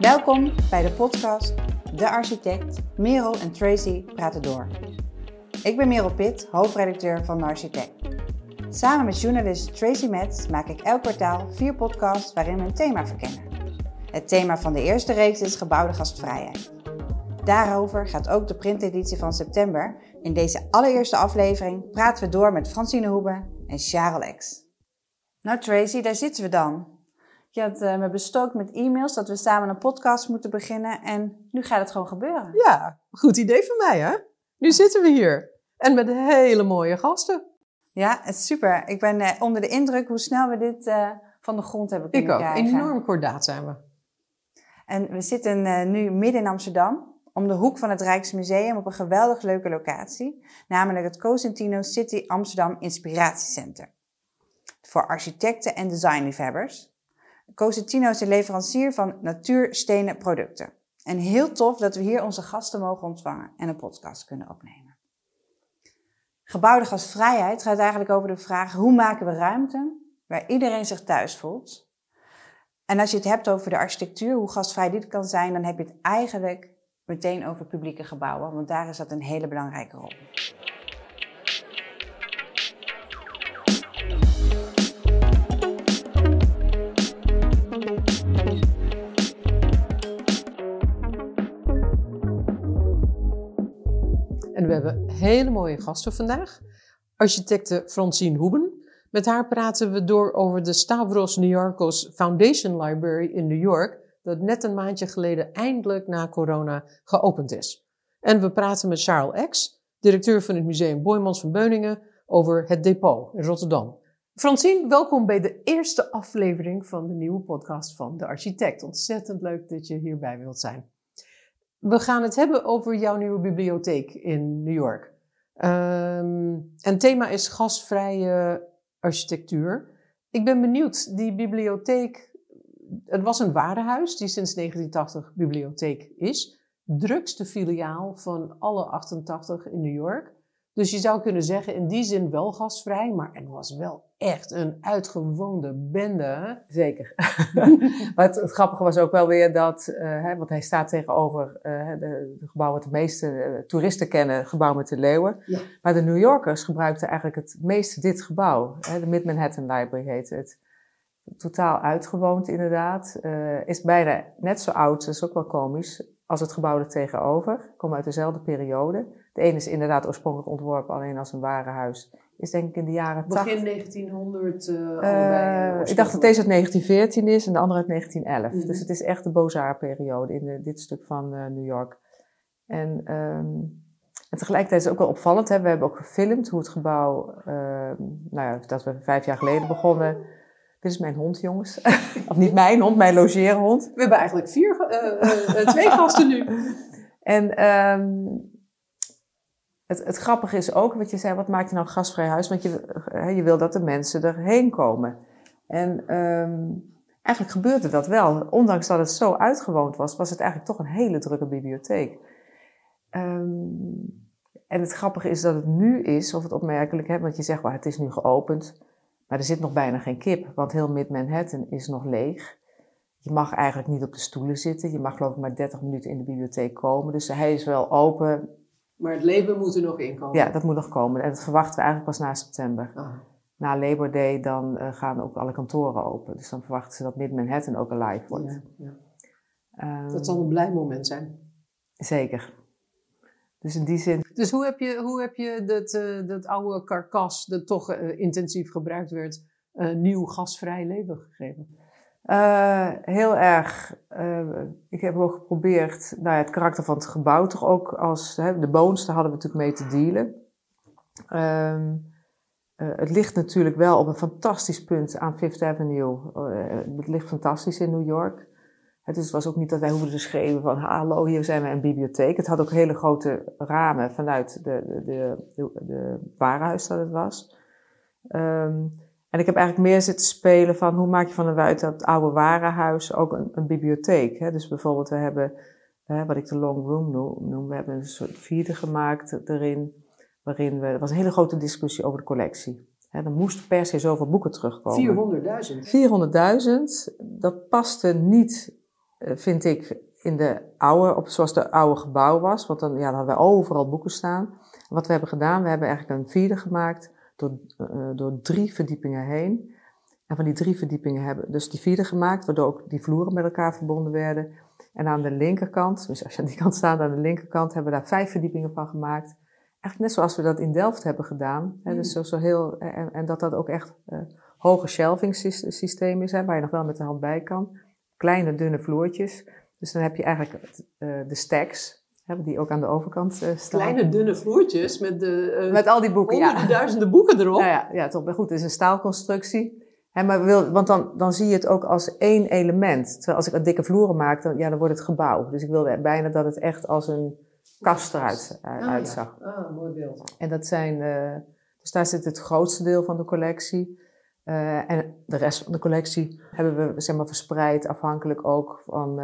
Welkom bij de podcast De Architect, Merel en Tracy praten door. Ik ben Merel Pitt, hoofdredacteur van De Architect. Samen met journalist Tracy Metz maak ik elk kwartaal vier podcasts waarin we een thema verkennen. Het thema van de eerste reeks is gebouwde gastvrijheid. Daarover gaat ook de printeditie van september. In deze allereerste aflevering praten we door met Francine Hoebe en Charles X. Nou Tracy, daar zitten we dan. Je had uh, me bestookt met e-mails dat we samen een podcast moeten beginnen en nu gaat het gewoon gebeuren. Ja, goed idee van mij hè? Nu zitten we hier en met hele mooie gasten. Ja, het is super. Ik ben uh, onder de indruk hoe snel we dit uh, van de grond hebben kunnen Ik ook. krijgen. Enorm kordaat zijn we. En we zitten nu midden in Amsterdam, om de hoek van het Rijksmuseum op een geweldig leuke locatie, namelijk het Cosentino City Amsterdam Inspiratiecenter. Voor architecten en designliefhebbers. Cosentino is een leverancier van natuurstenen producten. En heel tof dat we hier onze gasten mogen ontvangen en een podcast kunnen opnemen. Gebouwde gastvrijheid gaat eigenlijk over de vraag hoe maken we ruimte waar iedereen zich thuis voelt. En als je het hebt over de architectuur, hoe gastvrij dit kan zijn, dan heb je het eigenlijk meteen over publieke gebouwen, want daar is dat een hele belangrijke rol. Hele mooie gasten vandaag. Architecte Francine Hoeben. Met haar praten we door over de Stavros Niarchos Foundation Library in New York, dat net een maandje geleden eindelijk na corona geopend is. En we praten met Charles X, directeur van het Museum Boymans van Beuningen, over het depot in Rotterdam. Francine, welkom bij de eerste aflevering van de nieuwe podcast van De Architect. Ontzettend leuk dat je hierbij wilt zijn. We gaan het hebben over jouw nieuwe bibliotheek in New York. Um, en thema is gasvrije architectuur. Ik ben benieuwd, die bibliotheek, het was een warenhuis die sinds 1980 bibliotheek is. Drukste filiaal van alle 88 in New York. Dus je zou kunnen zeggen, in die zin wel gasvrij, maar het was wel echt een uitgewoonde bende. Zeker. maar het, het, grappige was ook wel weer dat, uh, hè, want hij staat tegenover uh, de, de gebouw wat de meeste uh, toeristen kennen, gebouw met de leeuwen. Ja. Maar de New Yorkers gebruikten eigenlijk het meeste dit gebouw. Hè, de Mid-Manhattan Library heet het. Totaal uitgewoond inderdaad. is bijna net zo oud, dat is ook wel komisch, als het gebouw er tegenover. Komen uit dezelfde periode. De ene is inderdaad oorspronkelijk ontworpen alleen als een warenhuis. Is denk ik in de jaren Begin 1900 uh, allebei. ik dacht dat deze uit 1914 is en de andere uit 1911. Mm -hmm. Dus het is echt de Beaux-Arts-periode in de, dit stuk van uh, New York. En, um, en, tegelijkertijd is het ook wel opvallend. Hè? We hebben ook gefilmd hoe het gebouw, uh, nou ja, dat we vijf jaar geleden begonnen. Dit is mijn hond, jongens. of niet mijn hond, mijn logeerhond. We hebben eigenlijk vier, twee gasten nu. En um, het, het, grappige is ook, wat je zei, wat maakt je nou een gastvrij huis? Want je, je wil dat de mensen erheen komen. En um, eigenlijk gebeurde dat wel. Ondanks dat het zo uitgewoond was, was het eigenlijk toch een hele drukke bibliotheek. Um, en het grappige is dat het nu is, of het opmerkelijk, hè, want je zegt, well, het is nu geopend, maar er zit nog bijna geen kip, want heel Mid-Manhattan is nog leeg. Je mag eigenlijk niet op de stoelen zitten. Je mag geloof ik maar 30 minuten in de bibliotheek komen. Dus hij is wel open. Maar het leven moet er nog in komen. Ja, dat moet nog komen. En dat verwachten we eigenlijk pas na september. Ah. Na Labor Day dan uh, gaan ook alle kantoren open. Dus dan verwachten ze dat Mid-Manhattan ook alive wordt. Ja, ja. Um, dat zal een blij moment zijn. Zeker. Dus in die zin. Dus hoe heb je, hoe heb je dat, uh, dat oude karkas, dat toch uh, intensief gebruikt werd, nieuw gasvrij leven gegeven? Uh, heel erg. Uh, ik heb ook geprobeerd nou ja, het karakter van het gebouw toch ook als hè, de boons, daar hadden we natuurlijk mee te dealen. Uh, het ligt natuurlijk wel op een fantastisch punt aan Fifth Avenue. het ligt fantastisch in New York. Het was ook niet dat wij hoefden te schreeuwen van hallo, hier zijn we een bibliotheek. Het had ook hele grote ramen vanuit de, de, de, de, warenhuis dat het was. Um, en ik heb eigenlijk meer zitten spelen van hoe maak je van een uit dat oude warenhuis ook een, een bibliotheek. Hè? Dus bijvoorbeeld we hebben, hè, wat ik de long room noem, we hebben een soort vierde gemaakt erin, waarin we, er was een hele grote discussie over de collectie. Hè, er moesten per se zoveel boeken terugkomen. 400.000? 400.000, dat paste niet vind ik, in de oude, op, zoals de oude gebouw was. Want dan, ja, dan hadden we overal boeken staan. Wat we hebben gedaan, we hebben eigenlijk een vierde gemaakt door, uh, door drie verdiepingen heen. En van die drie verdiepingen hebben dus die vierde gemaakt, waardoor ook die vloeren met elkaar verbonden werden. En aan de linkerkant, dus als je aan die kant staat, aan de linkerkant, hebben we daar vijf verdiepingen van gemaakt. Eigenlijk net zoals we dat in Delft hebben gedaan. Hè, dus zo, zo heel, en, en dat dat ook echt uh, hoge shelving systeem is, hè, waar je nog wel met de hand bij kan. Kleine, dunne vloertjes. Dus dan heb je eigenlijk uh, de stacks, hè, die ook aan de overkant uh, staan. Kleine, dunne vloertjes met de... met al die boeken, ja. duizenden boeken erop. Ja, ja, ja, toch. Maar goed, het is een staalconstructie. He, maar wil, want dan, dan zie je het ook als één element. Terwijl als ik een dikke vloeren maak, dan, ja, dan wordt het gebouw. Dus ik wilde bijna dat het echt als een kast eruit uh, uitzag. Ah, ah, mooi beeld. En dat zijn, dus daar zit het grootste deel van de collectie. Uh, en de rest van de collectie hebben we zeg maar, verspreid, afhankelijk ook van.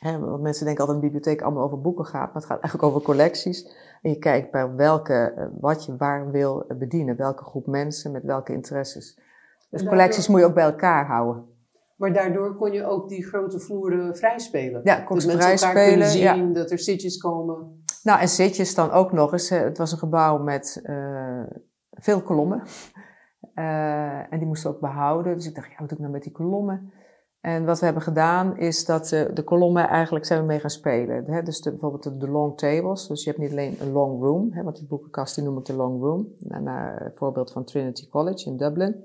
Hè, want mensen denken altijd dat een bibliotheek allemaal over boeken gaat, maar het gaat eigenlijk over collecties. En je kijkt bij welke, wat je waar wil bedienen, welke groep mensen met welke interesses. Dus collecties moet je ook bij elkaar houden. Maar daardoor kon je ook die grote vloeren vrijspelen. Ja, kon ze mensen elkaar kunnen zien, Ja. dat er zitjes komen. Nou, en zitjes dan ook nog eens. eh, Het was een gebouw met uh, veel kolommen. Uh, en die moesten ook behouden. Dus ik dacht, ja, wat doe ik nou met die kolommen? En wat we hebben gedaan is dat de kolommen eigenlijk zijn we mee gaan spelen. Hè? Dus bijvoorbeeld de, long tables. Dus je hebt niet alleen een long room. Hè? Want die boekenkast die noem ik de long room. Naar een voorbeeld van Trinity College in Dublin.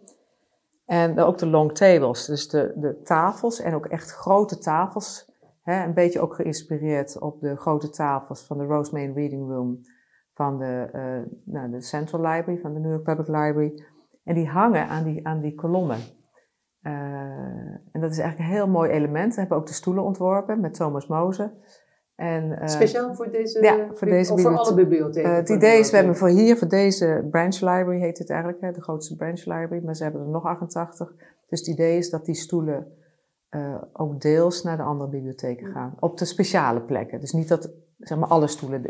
En ook de long tables, dus de, de tafels en ook echt grote tafels. Hè, een beetje ook geïnspireerd op de grote tafels van de Rosemary Reading Room van de, uh, nou, de Central Library, van de New York Public Library. En die hangen aan die, aan die kolommen. Uh, en dat is eigenlijk een heel mooi element. We hebben ook de stoelen ontworpen met Thomas Moze. En, uh, Speciaal voor deze, ja, voor deze of voor alle bibliotheken? Uh, het idee is, we hebben voor hier, voor deze branch library heet het eigenlijk, hè, de grootste branch library, maar ze hebben er nog 88. Dus het idee is dat die stoelen uh, ook deels naar de andere bibliotheken gaan. Op de speciale plekken. Dus niet dat zeg maar, alle stoelen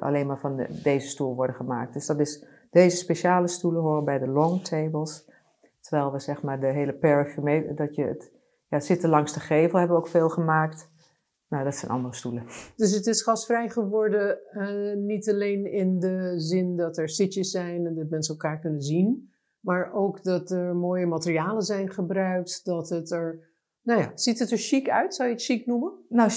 alleen maar van de, deze stoel worden gemaakt. Dus dat is, deze speciale stoelen horen bij de long tables. Terwijl we zeg maar de hele parapherme, dat je het, ja, zitten langs de gevel hebben we ook veel gemaakt. Nou, dat zijn andere stoelen. Dus het is gasvrij geworden, uh, niet alleen in de zin dat er zitjes zijn en dat mensen elkaar kunnen zien, maar ook dat er mooie materialen zijn gebruikt, dat het er, nou ja, ziet het er chic uit? Zou je het chic noemen? Nou,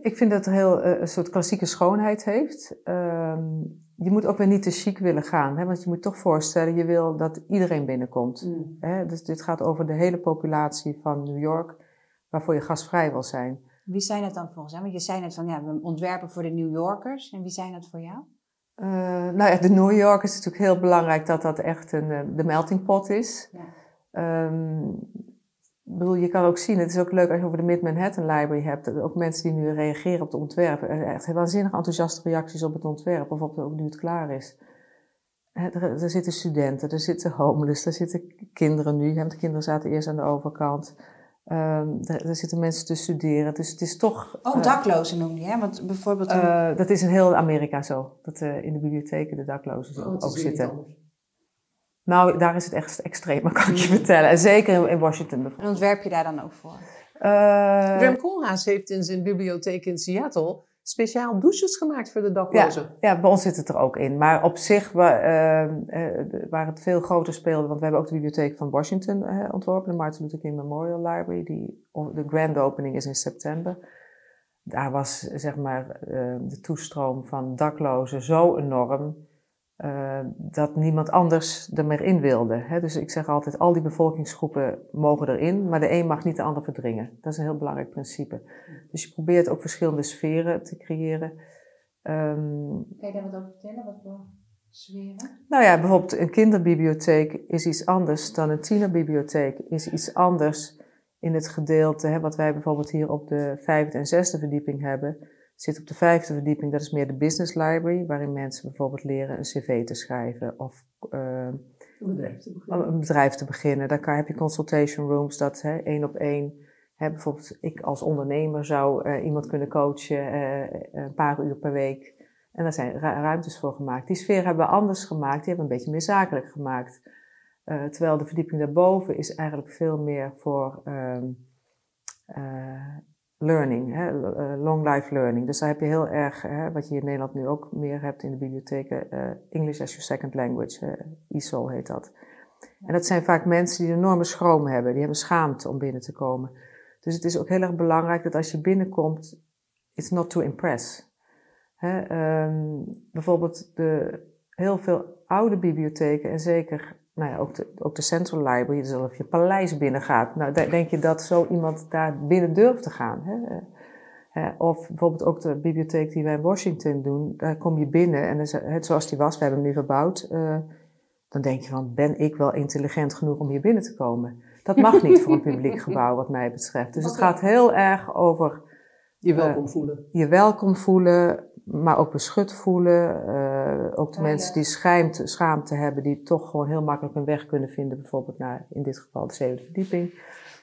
ik vind dat het heel uh, een soort klassieke schoonheid heeft. Um, je moet ook weer niet te chic willen gaan, hè, want je moet toch voorstellen, je wil dat iedereen binnenkomt. Mm. Hè? Dus dit gaat over de hele populatie van New York, waarvoor je gastvrij wil zijn. Wie zijn het dan volgens jou? Want je zei net van ja, we ontwerpen voor de New Yorkers. En wie zijn dat voor jou? Uh, nou ja, de New York is natuurlijk heel belangrijk dat dat echt een, uh, de melting pot is. Ja. Um, ik bedoel, je kan ook zien, het is ook leuk als je over de Mid-Manhattan Library hebt, dat ook mensen die nu reageren op het ontwerp, echt waanzinnig enthousiaste reacties op het ontwerp of op ook nu het klaar is. Er, er zitten studenten, er zitten homeless, er zitten kinderen nu, de kinderen zaten eerst aan de overkant. Um, er, er, zitten mensen te studeren, dus het is toch... Oh, uh, daklozen noem je, hè? Want bijvoorbeeld... Uh, dat is in heel Amerika zo, dat uh, in de bibliotheken de daklozen oh, ook zitten. Nou, daar is het echt extreem, kan ik je vertellen. En zeker in Washington bijvoorbeeld. En ontwerp je daar dan ook voor? Uh, Rem Koolhaas heeft in zijn bibliotheek in Seattle speciaal douches gemaakt voor de daklozen. Ja, ja bij ons zit het er ook in. Maar op zich, waar, uh, uh, waar het veel groter speelde, want we hebben ook de bibliotheek van Washington ontworpen, de Martin Luther King Memorial Library, die, de grand opening is in september. Daar was zeg maar de toestroom van daklozen zo enorm uh, dat niemand anders er meer in wilde. Hè? Dus ik zeg altijd, al die bevolkingsgroepen mogen erin, maar de een mag niet de ander verdringen. Dat is een heel belangrijk principe. Dus je probeert ook verschillende sferen te creëren. Um, kan je daar wat over vertellen? Wat voor sferen? Nou ja, bijvoorbeeld een kinderbibliotheek is iets anders dan een tienerbibliotheek. Is iets anders in het gedeelte, hè, wat wij bijvoorbeeld hier op de vijfde en zesde verdieping hebben zit op de vijfde verdieping, dat is meer de business library, waarin mensen bijvoorbeeld leren een cv te schrijven of uh, een, bedrijf te beginnen. een bedrijf te beginnen. Daar kan, heb je consultation rooms, dat hè, één op één. Hè, bijvoorbeeld ik als ondernemer zou uh, iemand kunnen coachen uh, een paar uur per week. En daar zijn ruimtes voor gemaakt. Die sfeer hebben we anders gemaakt, die hebben we een beetje meer zakelijk gemaakt. terwijl de verdieping daarboven is eigenlijk veel meer voor learning, hè, uh, long life learning. Dus daar heb je heel erg, hè, wat je in Nederland nu ook meer hebt in de bibliotheken, uh, English as your second language, ISO heet dat. En dat zijn vaak mensen die een enorme schroom hebben, die hebben schaamte om binnen te komen. Dus het is ook heel erg belangrijk dat als je binnenkomt, it's not to impress. Hè, um, bijvoorbeeld de, heel veel oude bibliotheken en zeker nou ja, ook, de, ook de Central Library, dus als je paleis binnengaat. Nou, denk je dat zo iemand daar binnen durft te gaan? Hè? Of bijvoorbeeld ook de bibliotheek die wij in Washington doen, daar kom je binnen en het zoals die was, we hebben hem nu verbouwd. Uh, dan denk je van, ben ik wel intelligent genoeg om hier binnen te komen? Dat mag niet voor een publiek gebouw, wat mij betreft. Dus het gaat heel erg over. Je welkom voelen. Je welkom voelen, maar ook beschut voelen. Uh, ook de mensen die schaamte, schaamte hebben, die toch gewoon heel makkelijk een weg kunnen vinden, bijvoorbeeld naar, in dit geval, de zevende verdieping.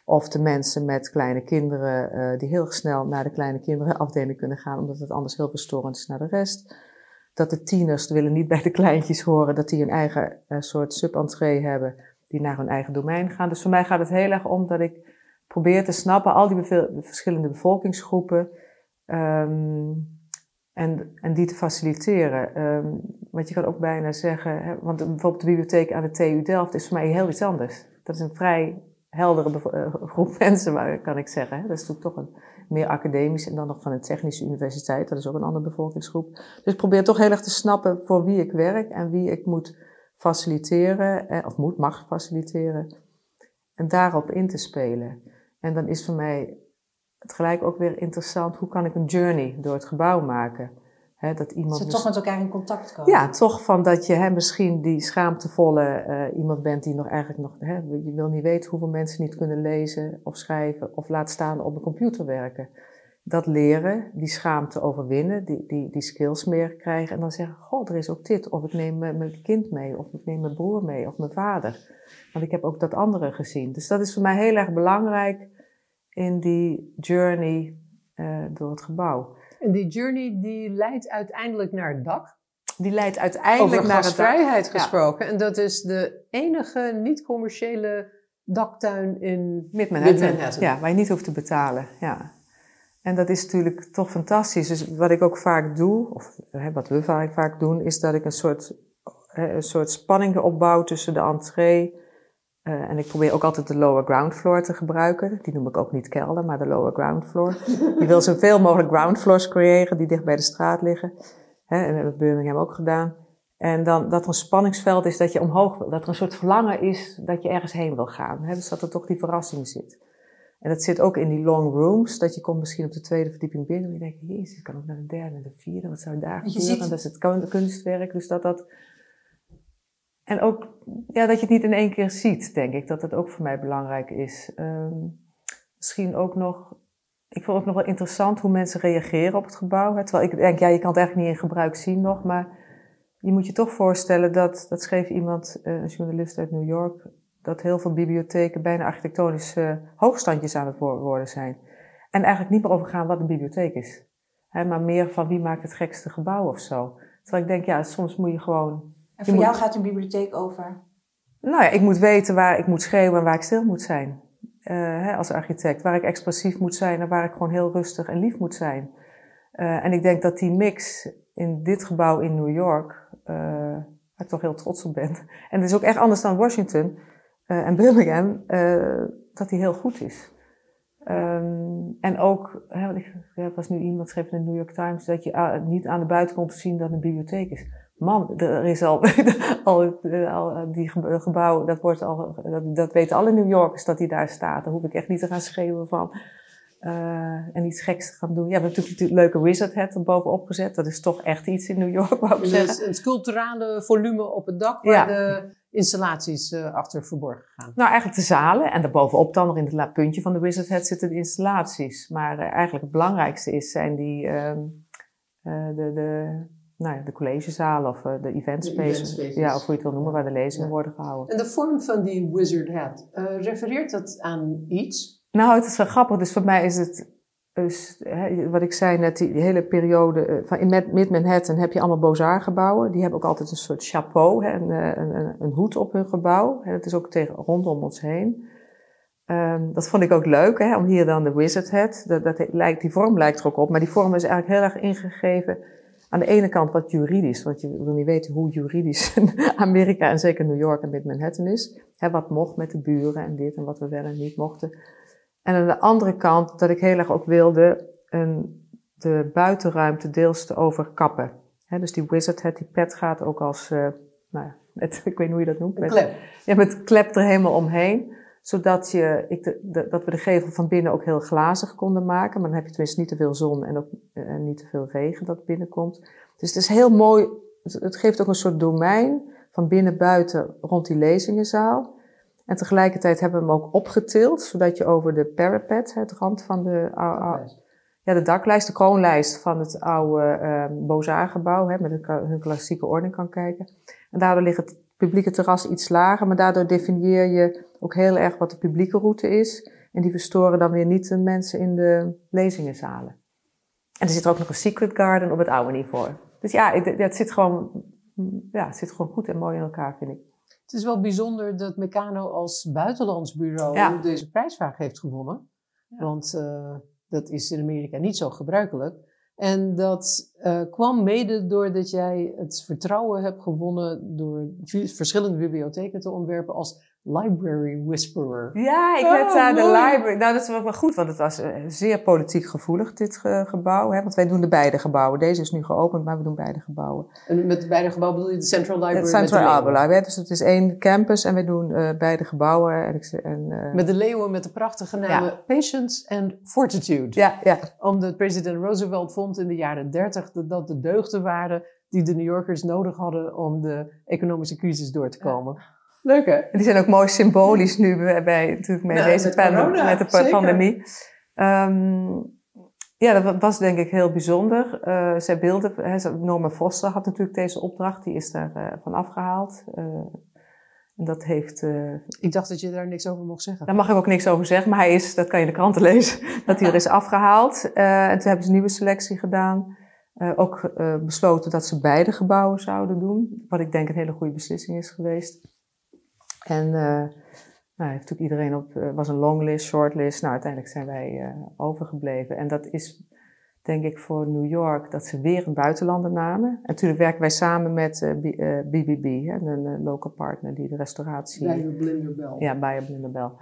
Of de mensen met kleine kinderen, uh, die heel snel naar de kleine kinderenafdeling kunnen gaan, omdat het anders heel verstorend is naar de rest. Dat de tieners willen niet bij de kleintjes horen, dat die een eigen uh, soort subentree hebben, die naar hun eigen domein gaan. Dus voor mij gaat het heel erg om dat ik probeer te snappen, al die verschillende bevolkingsgroepen. Um, en, en die te faciliteren. Um, want je kan ook bijna zeggen, hè, want bijvoorbeeld de bibliotheek aan de TU Delft is voor mij heel iets anders. Dat is een vrij heldere uh, groep mensen, kan ik zeggen. Dat is natuurlijk toch een meer academisch en dan nog van een technische universiteit. Dat is ook een andere bevolkingsgroep. Dus ik probeer toch heel erg te snappen voor wie ik werk en wie ik moet faciliteren, eh, of moet, mag faciliteren. En daarop in te spelen. En dan is voor mij tegelijk ook weer interessant, hoe kan ik een journey door het gebouw maken? He, dat iemand Ze toch met elkaar in contact komen. Ja, toch van dat je he, misschien die schaamtevolle uh, iemand bent die nog eigenlijk nog, he, je wil niet weten hoeveel mensen niet kunnen lezen of schrijven of laat staan op de computer werken. Dat leren, die schaamte overwinnen, die, die, die skills meer krijgen en dan zeggen, goh, er is ook dit. Of ik neem mijn kind mee, of ik neem mijn broer mee, of mijn vader. Want ik heb ook dat andere gezien. Dus dat is voor mij heel erg belangrijk in die journey uh, door het gebouw. En die journey die leidt uiteindelijk naar het dak? Die leidt uiteindelijk naar het dak. gesproken. En dat is de enige niet-commerciële daktuin in Mid-Manhattan. Ja, waar je niet hoeft te betalen. Ja. En dat is natuurlijk toch fantastisch. Dus wat ik ook vaak doe, of hè, wat we vaak doen, is dat ik een soort, een soort spanning opbouw tussen de entree uh, en ik probeer ook altijd de lower ground floor te gebruiken. Die noem ik ook niet kelder, maar de lower ground floor. Je wil zoveel mogelijk ground floors creëren die dicht bij de straat liggen. Hè, en dat hebben we Birmingham ook gedaan. En dan dat er een spanningsveld is dat je omhoog wil. Dat er een soort verlangen is dat je ergens heen wil gaan. Hè, dus dat er toch die verrassing zit. En dat zit ook in die long rooms. Dat je komt misschien op de tweede verdieping binnen. En je denkt, jezus, ik kan ook naar de derde en de vierde. Wat zou daar gebeuren? En dat is het kunstwerk. Dus dat dat en ook ja, dat je het niet in één keer ziet, denk ik. Dat dat ook voor mij belangrijk is. Um, misschien ook nog. Ik vond het ook nog wel interessant hoe mensen reageren op het gebouw. Hè? Terwijl ik denk, ja, je kan het eigenlijk niet in gebruik zien nog. Maar je moet je toch voorstellen dat, dat schreef iemand, eh, een journalist uit New York, dat heel veel bibliotheken bijna architectonische hoogstandjes aan het worden zijn. En eigenlijk niet meer over gaan wat een bibliotheek is. Maar meer van wie maakt het gekste gebouw of zo. Terwijl ik denk, ja, soms moet je gewoon en voor jou gaat een bibliotheek over? Nou ja, ik moet weten waar ik moet schreeuwen en waar ik stil moet zijn. Uh, hè, als architect. Waar ik expressief moet zijn en waar ik gewoon heel rustig en lief moet zijn. Uh, en ik denk dat die mix in dit gebouw in New York, uh, waar ik toch heel trots op ben. En het is ook echt anders dan Washington en Birmingham, dat die heel goed is. Um, en ook, hè, er was nu iemand schreef in de New York Times dat je niet aan de buitenkant zien dat een bibliotheek is man, er is al, al, al die gebouw, dat, wordt al, dat, weten alle New Yorkers dat die daar staat. Dan hoef ik echt niet te gaan schreeuwen van. Uh, en iets geks te gaan doen. Ja, we hebben natuurlijk een leuke wizard hat er bovenop gezet. Dat is toch echt iets in New York, wou ik dus een sculpturale volume op het dak waar de installaties uh, achter verborgen gaan. Nou, eigenlijk de zalen. En daarbovenop dan nog in het puntje van de wizard hat zitten de installaties. Maar uh, eigenlijk het belangrijkste is, zijn die, uh, de, de nou ja, de collegezalen of de event spaces. Ja, of hoe je het wil noemen, waar de lezingen worden gehouden. En de vorm van die wizard hat, refereert dat aan iets? Nou, het is wel grappig. Dus voor mij is het, dus, hè, wat ik zei net, die, hele periode, uh, van in Mid-Manhattan heb je allemaal Beaux-Arts gebouwen. Die hebben ook altijd een soort chapeau, hè, een, een, een, een, hoed op hun gebouw. Hè, dat is ook tegen, rondom ons heen. Ehm, dat vond ik ook leuk, hè, om hier dan de Wizard Head. Dat, dat lijkt, die vorm lijkt er ook op, maar die vorm is eigenlijk heel erg ingegeven. Aan de ene kant wat juridisch, want je wil niet weten hoe juridisch Amerika en zeker New York en met Manhattan is. Wat mocht met de buren en dit en wat we wel en niet mochten. En aan de andere kant dat ik heel erg ook wilde een, de buitenruimte deels te overkappen. Dus die Wizard Head, die pet gaat ook als, uh, nou ja, met, ik weet niet hoe je dat noemt. Met, klep. Ja, met klep er helemaal omheen zodat je, ik de, dat we de gevel van binnen ook heel glazig konden maken. Maar dan heb je tenminste niet te veel zon en ook uh, niet te veel regen dat binnenkomt. Dus het is heel mooi. Het, geeft ook een soort domein van binnen buiten rond die lezingenzaal. En tegelijkertijd hebben we hem ook opgetild, zodat je over de parapet, het rand van de, ja, de daklijst, de kroonlijst van het oude uh, Beaux-Arts-gebouw, met hun klassieke orde kan kijken. En daardoor ligt het publieke terras iets lager, maar daardoor definieer je ook heel erg wat de publieke route is. En die verstoren dan weer niet de mensen in de lezingenzalen. En er zit ook nog een secret garden op het oude niveau. Dus ja, het zit gewoon, ja, het zit gewoon goed en mooi in elkaar, vind ik. Het is wel bijzonder dat Meccano als buitenlands bureau deze prijsvraag heeft gewonnen. Want uh, dat is in Amerika niet zo gebruikelijk. En dat uh, kwam mede doordat jij het vertrouwen hebt gewonnen door verschillende bibliotheken te ontwerpen als Library Whisperer. Ja, ik werd daar de library. Nou, dat is wel goed, want het was uh, zeer politiek gevoelig, dit gebouw. Hè? Want wij doen de beide gebouwen. Deze is nu geopend, maar we doen beide gebouwen. En met de beide gebouwen bedoel je de Central Library? De Central Library. Dus het is één campus en wij doen uh, beide gebouwen. En, en, met de leeuwen met de prachtige namen ja. Patience and Fortitude. Ja, ja. Omdat president Roosevelt vond in de jaren dertig dat, dat de deugden waren die de New Yorkers nodig hadden om de economische crisis door te komen. Ja. Leuk hè? Die zijn ook mooi symbolisch nu bij, natuurlijk met deze met, corona, met de pandemie. Um, ja, dat was denk ik heel bijzonder. Uh, zij beelden, hè, Norma Foster had natuurlijk deze opdracht, die is daar uh, van afgehaald. Uh, en dat heeft. ik dacht dat je daar niks over mocht zeggen. Daar mag ik ook niks over zeggen, maar hij is, dat kan je in de kranten lezen, dat hij er is afgehaald. en toen hebben ze een nieuwe selectie gedaan. ook besloten dat ze beide gebouwen zouden doen. Wat ik denk een hele goede beslissing is geweest. En uh, nou, heeft natuurlijk iedereen op, uh, was een longlist, shortlist. Nou, uiteindelijk zijn wij uh, overgebleven. En dat is, denk ik, voor New York dat ze weer een buitenlander namen. En natuurlijk werken wij samen met BBB, hè, een local partner die de restauratie. Bij Blinderbel. Ja, bij Blinderbel.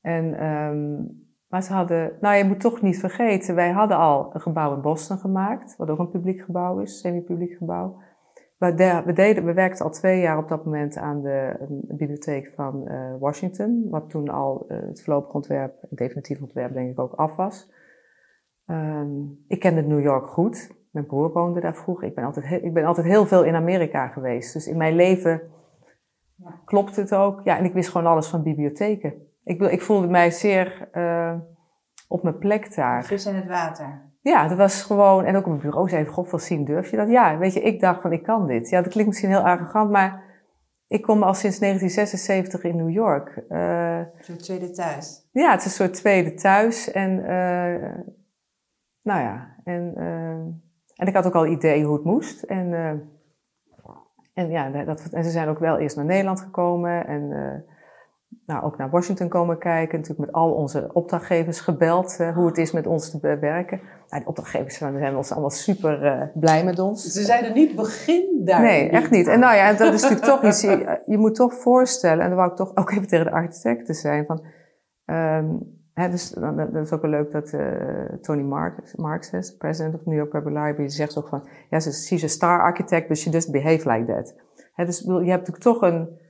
En, um, maar ze hadden, nou je moet toch niet vergeten, wij hadden al een gebouw in Boston gemaakt, wat ook een publiek gebouw is, semi-publiek gebouw. We, we, deden, we werkten al twee jaar op dat moment aan de bibliotheek van uh, Washington, wat toen al uh, het voorlopig ontwerp, het definitief ontwerp denk ik ook af was. Um, ik kende New York goed. Mijn broer woonde daar vroeger. Ik ben, altijd heel, ik ben altijd heel veel in Amerika geweest. Dus in mijn leven ja. klopt het ook. Ja, en ik wist gewoon alles van bibliotheken. Ik, ik voelde mij zeer uh, op mijn plek daar. Vis in het water. Ja, dat was gewoon, en ook op mijn bureau zei God veel zien, durf je dat? Ja, weet je, ik dacht van ik kan dit. Ja, dat klinkt misschien heel arrogant, maar ik kom al sinds 1976 in New York. Uh, een soort tweede thuis. Ja, het is een soort tweede thuis. En uh, nou ja, en, uh, en ik had ook al idee hoe het moest. En, en ja, dat, en ze zijn ook wel eerst naar Nederland gekomen en nou, ook naar Washington komen kijken. Natuurlijk met al onze opdrachtgevers gebeld uh, hoe het is met ons te werken. Nou, de opdrachtgevers zijn ons allemaal super uh, blij met ons. Ze zeiden niet begin daar. Nee, echt niet. En nou ja, dat is natuurlijk toch iets. Je, je, moet toch voorstellen, en dan wou ik toch ook even tegen de architecten zijn. Van, um, hè, dus, dat is ook wel leuk dat uh, Tony Marks, Marks is, president of New York Public Library, die zegt ook van, ja, she's a star architect, but she doesn't behave like that. Hè, dus je hebt natuurlijk toch een,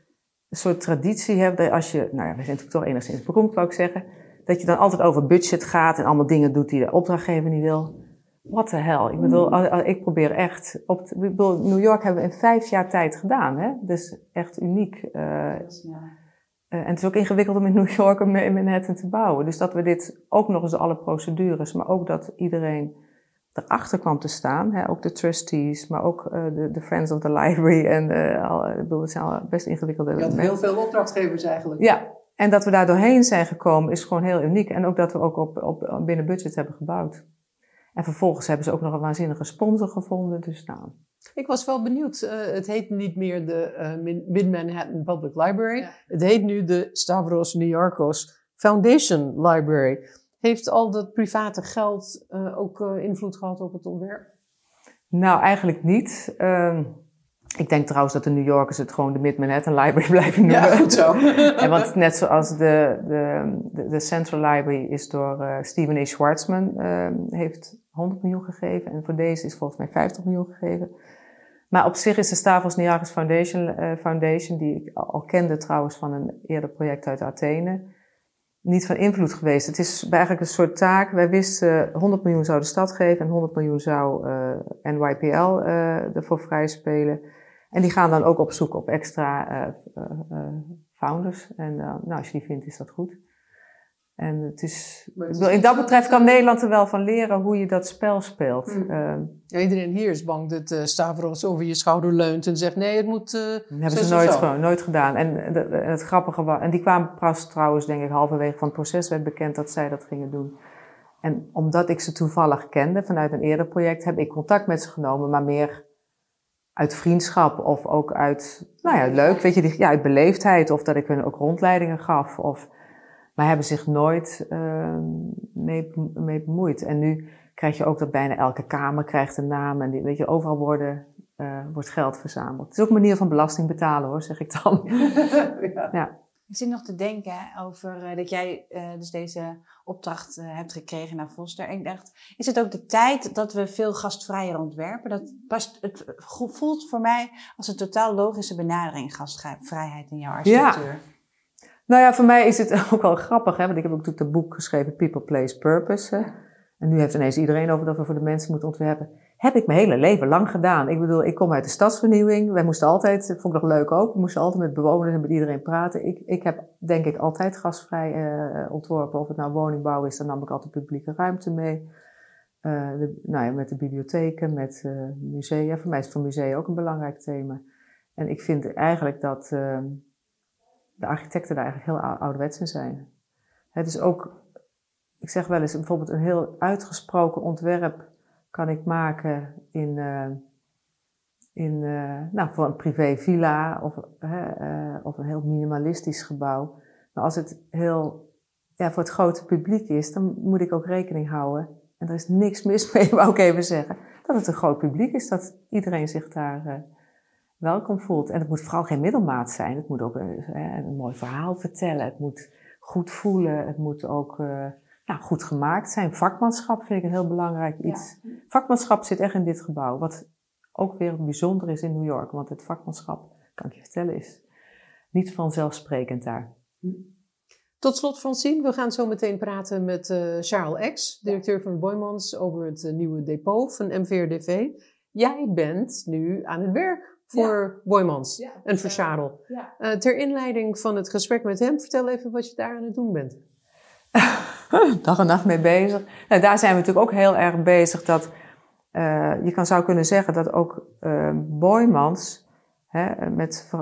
een soort traditie hebt, dat als je, nou ja, we zijn natuurlijk toch enigszins beroemd, wou ik zeggen, dat je dan altijd over budget gaat en allemaal dingen doet die de opdrachtgever niet wil. What the hell? Ik bedoel, mm. ik probeer echt, op ik bedoel, New York hebben we in vijf jaar tijd gedaan, hè? Dus echt uniek. Uh, uh, en het is ook ingewikkeld om in New York een Manhattan te bouwen. Dus dat we dit ook nog eens alle procedures, maar ook dat iedereen erachter kwam te staan. Hè? Ook de trustees, maar ook uh, de, de, Friends of the Library. En uh, al, ik bedoel, het zijn al best ingewikkelde... Je had heel veel opdrachtgevers eigenlijk. Ja, en dat we daar doorheen zijn gekomen is gewoon heel uniek. En ook dat we ook op, op, binnen budget hebben gebouwd. En vervolgens hebben ze ook nog een waanzinnige sponsor gevonden. Dus nou... Ik was wel benieuwd. Uh, het heet niet meer de Mid-Manhattan Public Library. Ja. Het heet nu de Stavros Niarchos Foundation Library. Heeft al dat private geld uh, ook uh, invloed gehad op het ontwerp? Nou, eigenlijk niet. Ehm, ik denk trouwens dat de New Yorkers het gewoon de Mid-Manhattan Library blijven noemen. Ja, goed zo. en want net zoals de, de, de, Central Library is door uh, Stephen A. Schwartzman ehm, heeft 100 miljoen gegeven. En voor deze is volgens mij 50 miljoen gegeven. Maar op zich is de Stavros Niarchos Foundation, Foundation, die ik al kende trouwens van een eerder project uit Athene, niet van invloed geweest. Het is eigenlijk een soort taak. Wij wisten 100 miljoen zou de stad geven en 100 miljoen zou eh, NYPL uh, ervoor vrij spelen. En die gaan dan ook op zoek op extra founders. En nou, als je die vindt, is dat goed. En het is, in dat betreft kan Nederland er wel van leren hoe je dat spel speelt. Mm. ja, iedereen hier is bang dat uh, Stavros over je schouder leunt en zegt: nee, het moet. Uh, dat hebben ze nooit, gewoon, nooit gedaan. En, de, het grappige was, en die kwamen pas trouwens, denk ik, halverwege van het proces werd bekend dat zij dat gingen doen. En omdat ik ze toevallig kende vanuit een eerder project, heb ik contact met ze genomen, maar meer uit vriendschap of ook uit, nou ja, leuk, weet je, ja, uit beleefdheid of dat ik hun ook rondleidingen gaf. Of, maar hebben zich nooit uh, mee, mee bemoeid. En nu krijg je ook dat bijna elke kamer krijgt een naam. En die, weet je, overal worden, uh, wordt geld verzameld. Het is ook een manier van belasting betalen hoor, zeg ik dan. ja. ja. Ik zit nog te denken over uh, dat jij uh, dus deze opdracht uh, hebt gekregen naar Foster. En ik dacht, is het ook de tijd dat we veel gastvrijer ontwerpen? Dat past, het voelt voor mij als een totaal logische benadering, gastvrijheid in jouw architectuur. Ja. Nou ja, voor mij is het ook wel grappig, hè? want ik heb ook natuurlijk het boek geschreven People, Place, Purpose. En nu heeft ineens iedereen over dat we voor de mensen moeten ontwerpen. Heb ik mijn hele leven lang gedaan. Ik bedoel, ik kom uit de stadsvernieuwing. Wij moesten altijd, dat vond ik nog leuk ook, we moesten altijd met bewoners en met iedereen praten. Ik, ik heb denk ik altijd gastvrij uh, ontworpen. Of het nou woningbouw is, dan nam ik altijd publieke ruimte mee. De, nou ja, met de bibliotheken, met uh, musea. Voor mij is het voor musea ook een belangrijk thema. En ik vind eigenlijk dat ehm, de architecten daar eigenlijk heel ouderwets in zijn. Het is ook, ik zeg wel eens, bijvoorbeeld een heel uitgesproken ontwerp kan ik maken in, uh, in uh, nou, voor een privé villa of, uh, of een heel minimalistisch gebouw. Maar als het heel, ja, voor het grote publiek is, dan moet ik ook rekening houden. En er is niks mis mee, wou ik even zeggen. Dat het een groot publiek is, dat iedereen zich daar welkom voelt. En het moet vooral geen middelmaat zijn. Het moet ook een, een mooi verhaal vertellen. Het moet goed voelen. Het moet ook uh, nou, goed gemaakt zijn. Vakmanschap vind ik een heel belangrijk iets. Vakmanschap zit echt in dit gebouw. Wat ook weer bijzonder is in New York. Want het vakmanschap, kan ik je vertellen, is niet vanzelfsprekend daar. Tot slot, Francine, we gaan zo meteen praten met uh, Charles X, directeur van Boymans, over het uh, nieuwe depot van MVRDV. Jij bent nu aan het werk voor ja. Boymans ja, en voor Charel. Ja. Uh, ter inleiding van het gesprek met hem, vertel even wat je daar aan het doen bent. Dag en nacht mee bezig. Nou, daar zijn we natuurlijk ook heel erg bezig dat uh, je kan, zou kunnen zeggen dat ook uh, Boymans, hè, met,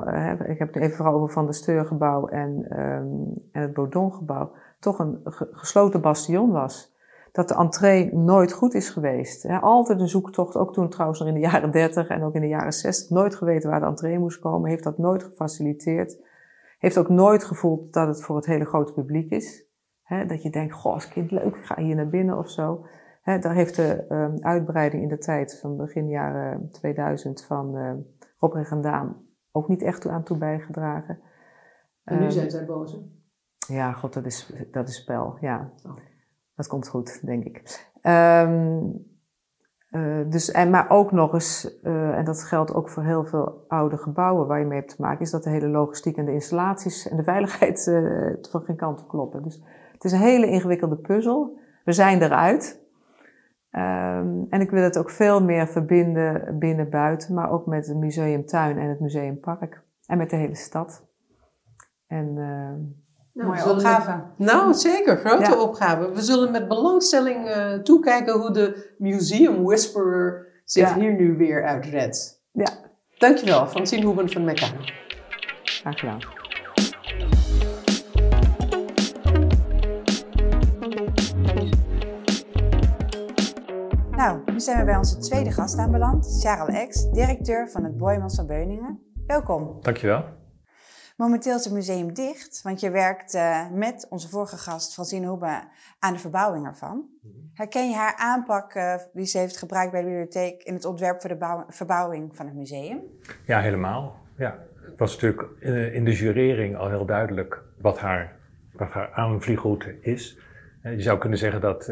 ik heb het even vooral over Van de Steurgebouw en, um, en het Baudongebouw, toch een gesloten bastion was dat de entree nooit goed is geweest. altijd een zoektocht, ook toen trouwens nog in de jaren 30 en ook in de jaren 60, nooit geweten waar de entree moest komen, heeft dat nooit gefaciliteerd. Heeft ook nooit gevoeld dat het voor het hele grote publiek is. dat je denkt, goh, als kind leuk, ik ga hier naar binnen of zo. daar heeft de um, uitbreiding in de tijd van begin jaren 2000 van uh, Rob Regendaam ook niet echt aan toe bijgedragen. En nu ehm, zijn zij boos. Ja, god, dat is, dat is spel, ja. Oh. Dat komt goed, denk ik. Um, uh, dus, en, maar ook nog eens, uh, en dat geldt ook voor heel veel oude gebouwen waar je mee hebt te maken, is dat de hele logistiek en de installaties en de veiligheid uh, van geen kant kloppen. Dus het is een hele ingewikkelde puzzel. We zijn eruit. Um, en ik wil het ook veel meer verbinden binnen buiten, maar ook met het museumtuin en het museumpark. En met de hele stad. En nou, Mooie opgave. nou, zeker. Grote opgave. We zullen met belangstelling uh, toekijken hoe de Museum Whisperer zich hier nu weer uitredt. Ja. Dankjewel, Francine Hoeben van Mekka. Graag gedaan. Nou, nu zijn we bij onze tweede gast aanbeland, Charles X, directeur van het Boymans van Beuningen. Welkom. Dankjewel. Momenteel is het museum dicht, want je werkt uh, met onze vorige gast Francine Hoebe aan de verbouwing ervan. Herken je haar aanpak uh, die ze heeft gebruikt bij de bibliotheek in het ontwerp voor de verbouwing van het museum? Ja, helemaal. Ja. Het was natuurlijk uh, in de jurering al heel duidelijk wat haar, wat haar aanvliegroute is. Je zou kunnen zeggen dat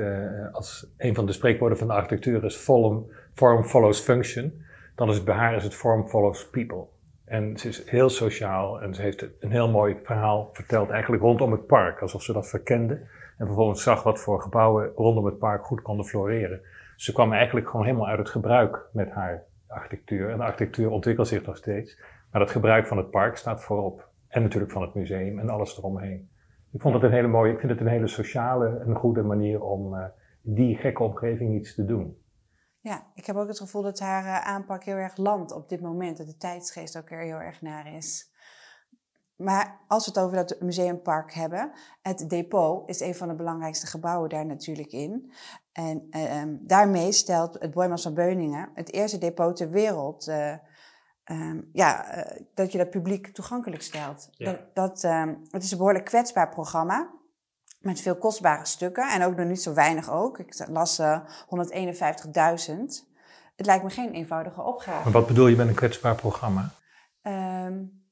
als een van de spreekwoorden van de architectuur is form, form follows function, dan is het bij haar is het form follows people. En ze is heel sociaal en ze heeft een heel mooi verhaal verteld eigenlijk rondom het park, alsof ze dat verkende. En vervolgens zag wat voor gebouwen rondom het park goed konden floreren. Ze kwam eigenlijk gewoon helemaal uit het gebruik met haar architectuur. En de architectuur ontwikkelt zich nog steeds. Maar het gebruik van het park staat voorop. En natuurlijk van het museum en alles eromheen. Ik vond het een hele mooie, ik vind het een hele sociale en goede manier om in die gekke omgeving iets te doen. Ja, ik heb ook het gevoel dat haar uh, aanpak heel erg landt op dit moment. Dat de tijdsgeest ook er heel erg naar is. Maar als we het over dat museumpark hebben, het depot is een van de belangrijkste gebouwen daar natuurlijk in. En uh, daarmee stelt het Boymans van Beuningen het eerste depot ter wereld. Uh, um, ja, uh, dat je dat publiek toegankelijk stelt. Ja. Dat, dat um, het is een behoorlijk kwetsbaar programma. Met veel kostbare stukken en ook nog niet zo weinig ook. Ik las uh, 151.000. Het lijkt me geen eenvoudige opgave. Maar wat bedoel je met een kwetsbaar programma? Um,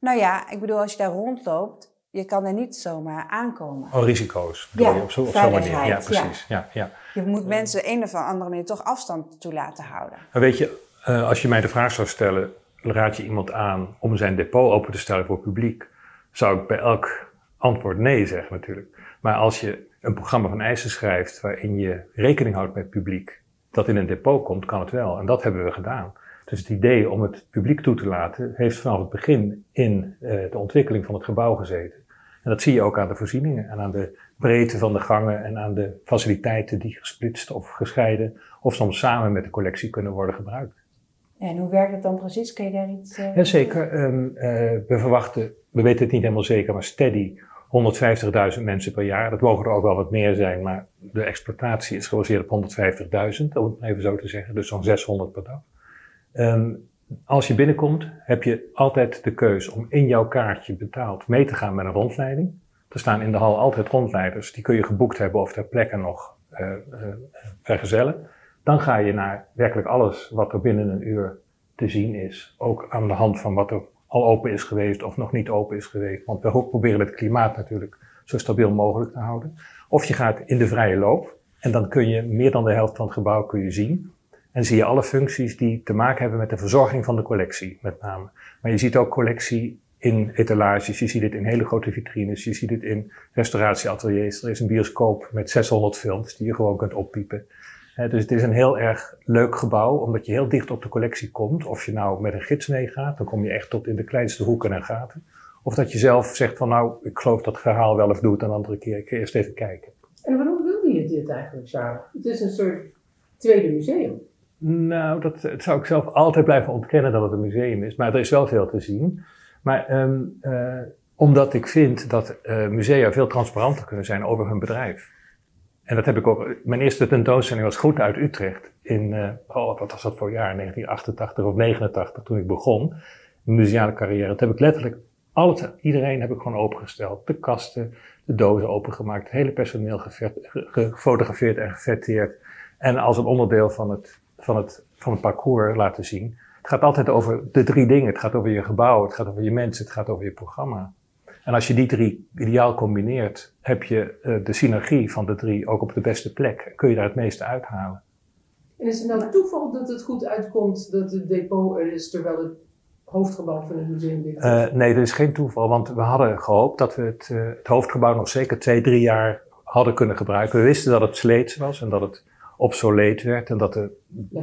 nou ja, ik bedoel, als je daar rondloopt, je kan er niet zomaar aankomen. Oh, risico's bedoel ja, je op zo'n zo manier? Ja, precies. Ja. Ja, ja. Je moet mensen een of andere manier toch afstand toe laten houden. Maar weet je, uh, als je mij de vraag zou stellen, raad je iemand aan om zijn depot open te stellen voor publiek, zou ik bij elk antwoord nee zeggen natuurlijk. Maar als je een programma van eisen schrijft waarin je rekening houdt met publiek dat in een depot komt, kan het wel. En dat hebben we gedaan. Dus het idee om het publiek toe te laten heeft vanaf het begin in uh, de ontwikkeling van het gebouw gezeten. En dat zie je ook aan de voorzieningen en aan de breedte van de gangen en aan de faciliteiten die gesplitst of gescheiden of soms samen met de collectie kunnen worden gebruikt. En hoe werkt het dan precies? Kun je daar iets... Uh, Jazeker. Um, uh, we verwachten, we weten het niet helemaal zeker, maar steady 150.000 mensen per jaar. Dat mogen er ook wel wat meer zijn, maar de exploitatie is gebaseerd op 150.000, om het even zo te zeggen. Dus zo'n 600 per dag. Um, als je binnenkomt, heb je altijd de keus om in jouw kaartje betaald mee te gaan met een rondleiding. Er staan in de hal altijd rondleiders, die kun je geboekt hebben of ter plekke nog uh, uh, vergezellen. Dan ga je naar werkelijk alles wat er binnen een uur te zien is. Ook aan de hand van wat er al open is geweest of nog niet open is geweest. Want we proberen het klimaat natuurlijk zo stabiel mogelijk te houden. Of je gaat in de vrije loop en dan kun je meer dan de helft van het gebouw kun je zien. En zie je alle functies die te maken hebben met de verzorging van de collectie, met name. Maar je ziet ook collectie in etalages, je ziet het in hele grote vitrines, je ziet het in restauratieateliers. Er is een bioscoop met 600 films die je gewoon kunt oppiepen. He, dus het is een heel erg leuk gebouw, omdat je heel dicht op de collectie komt. Of je nou met een gids meegaat, dan kom je echt tot in de kleinste hoeken en gaten. Of dat je zelf zegt van nou, ik geloof dat verhaal wel of doe het een andere keer. Ik ga eerst even kijken. En waarom wilde je dit eigenlijk, Charles? Het is een soort tweede museum. Nou, dat, dat zou ik zelf altijd blijven ontkennen dat het een museum is. Maar er is wel veel te zien. Maar um, uh, omdat ik vind dat uh, musea veel transparanter kunnen zijn over hun bedrijf. En dat heb ik ook. Mijn eerste tentoonstelling was Goed uit Utrecht. In, uh, oh, wat was dat voor jaar? 1988 of 89, toen ik begon. Mijn museale carrière. Dat heb ik letterlijk alles, iedereen heb ik gewoon opengesteld. De kasten, de dozen opengemaakt. Het hele personeel gefotografeerd en gefetteerd. En als een onderdeel van het, van, het, van het parcours laten zien. Het gaat altijd over de drie dingen. Het gaat over je gebouw, het gaat over je mensen, het gaat over je programma. En als je die drie ideaal combineert, heb je uh, de synergie van de drie ook op de beste plek. Kun je daar het meeste uithalen. En is het nou toeval dat het goed uitkomt dat het depot er is, terwijl het hoofdgebouw van het museum ligt? Uh, nee, dat is geen toeval, want we hadden gehoopt dat we het, uh, het hoofdgebouw nog zeker twee, drie jaar hadden kunnen gebruiken. We wisten dat het sleets was en dat het obsoleet werd en dat de,